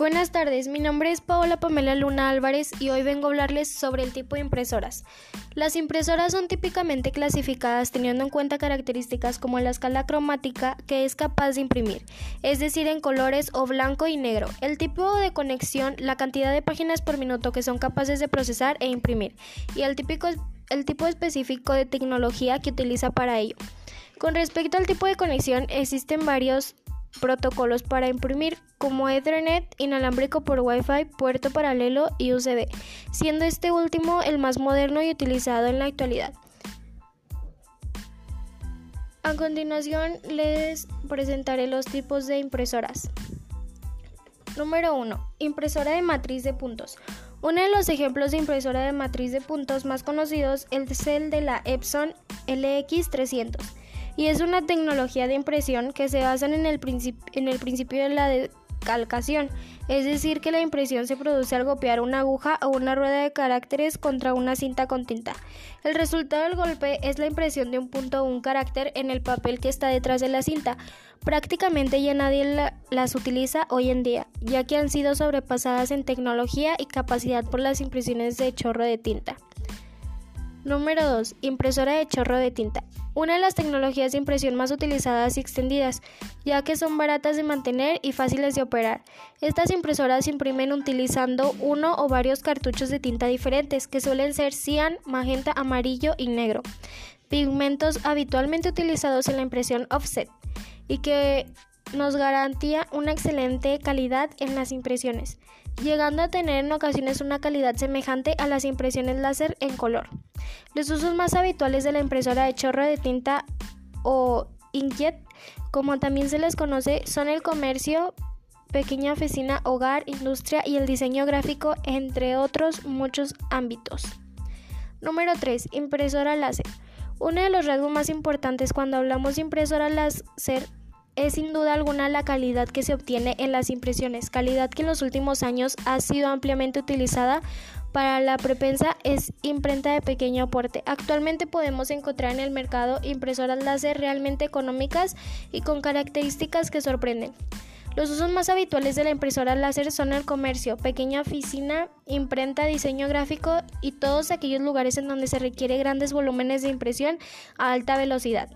Buenas tardes, mi nombre es Paola Pamela Luna Álvarez y hoy vengo a hablarles sobre el tipo de impresoras. Las impresoras son típicamente clasificadas teniendo en cuenta características como la escala cromática que es capaz de imprimir, es decir, en colores o blanco y negro, el tipo de conexión, la cantidad de páginas por minuto que son capaces de procesar e imprimir y el, típico, el tipo específico de tecnología que utiliza para ello. Con respecto al tipo de conexión, existen varios protocolos para imprimir como Ethernet, inalámbrico por Wi-Fi, puerto paralelo y USB, siendo este último el más moderno y utilizado en la actualidad. A continuación les presentaré los tipos de impresoras. Número 1. Impresora de matriz de puntos. Uno de los ejemplos de impresora de matriz de puntos más conocidos es el de la Epson LX300 y es una tecnología de impresión que se basa en el, en el principio de la decalcación, es decir, que la impresión se produce al golpear una aguja o una rueda de caracteres contra una cinta con tinta. El resultado del golpe es la impresión de un punto o un carácter en el papel que está detrás de la cinta. Prácticamente ya nadie las utiliza hoy en día, ya que han sido sobrepasadas en tecnología y capacidad por las impresiones de chorro de tinta. Número 2. Impresora de chorro de tinta. Una de las tecnologías de impresión más utilizadas y extendidas, ya que son baratas de mantener y fáciles de operar. Estas impresoras imprimen utilizando uno o varios cartuchos de tinta diferentes, que suelen ser cian, magenta, amarillo y negro, pigmentos habitualmente utilizados en la impresión offset, y que nos garantía una excelente calidad en las impresiones, llegando a tener en ocasiones una calidad semejante a las impresiones láser en color. Los usos más habituales de la impresora de chorro de tinta o inkjet, como también se les conoce, son el comercio, pequeña oficina, hogar, industria y el diseño gráfico, entre otros muchos ámbitos. Número 3. Impresora láser. Uno de los rasgos más importantes cuando hablamos de impresora láser es sin duda alguna la calidad que se obtiene en las impresiones, calidad que en los últimos años ha sido ampliamente utilizada para la prepensa es imprenta de pequeño aporte. Actualmente podemos encontrar en el mercado impresoras láser realmente económicas y con características que sorprenden. Los usos más habituales de la impresora láser son el comercio, pequeña oficina, imprenta, diseño gráfico y todos aquellos lugares en donde se requiere grandes volúmenes de impresión a alta velocidad.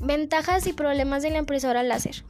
Ventajas y problemas de la impresora láser.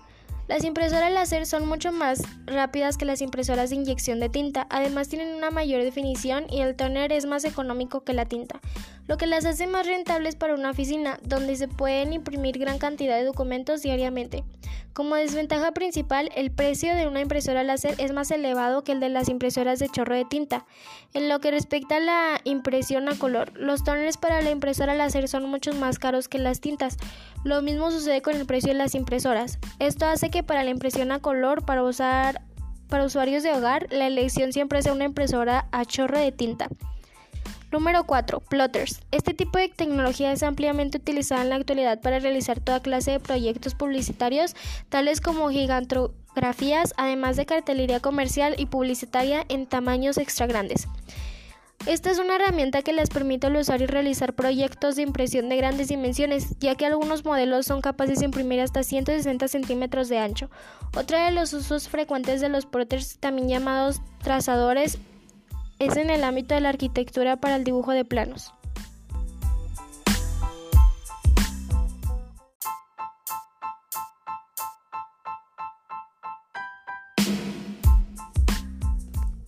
Las impresoras láser son mucho más rápidas que las impresoras de inyección de tinta, además tienen una mayor definición y el toner es más económico que la tinta, lo que las hace más rentables para una oficina, donde se pueden imprimir gran cantidad de documentos diariamente. Como desventaja principal, el precio de una impresora láser es más elevado que el de las impresoras de chorro de tinta. En lo que respecta a la impresión a color, los toners para la impresora láser son mucho más caros que las tintas. Lo mismo sucede con el precio de las impresoras. Esto hace que para la impresión a color para usar para usuarios de hogar, la elección siempre sea una impresora a chorro de tinta. Número 4. Plotters. Este tipo de tecnología es ampliamente utilizada en la actualidad para realizar toda clase de proyectos publicitarios, tales como gigantografías, además de cartelería comercial y publicitaria en tamaños extra grandes. Esta es una herramienta que les permite al usuario realizar proyectos de impresión de grandes dimensiones, ya que algunos modelos son capaces de imprimir hasta 160 centímetros de ancho. Otro de los usos frecuentes de los plotters, también llamados trazadores, es en el ámbito de la arquitectura para el dibujo de planos.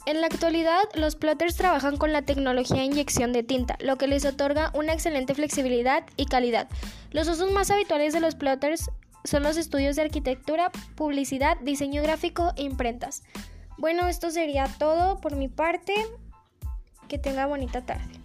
En la actualidad, los plotters trabajan con la tecnología de inyección de tinta, lo que les otorga una excelente flexibilidad y calidad. Los usos más habituales de los plotters son los estudios de arquitectura, publicidad, diseño gráfico e imprentas. Bueno, esto sería todo por mi parte. Que tenga bonita tarde.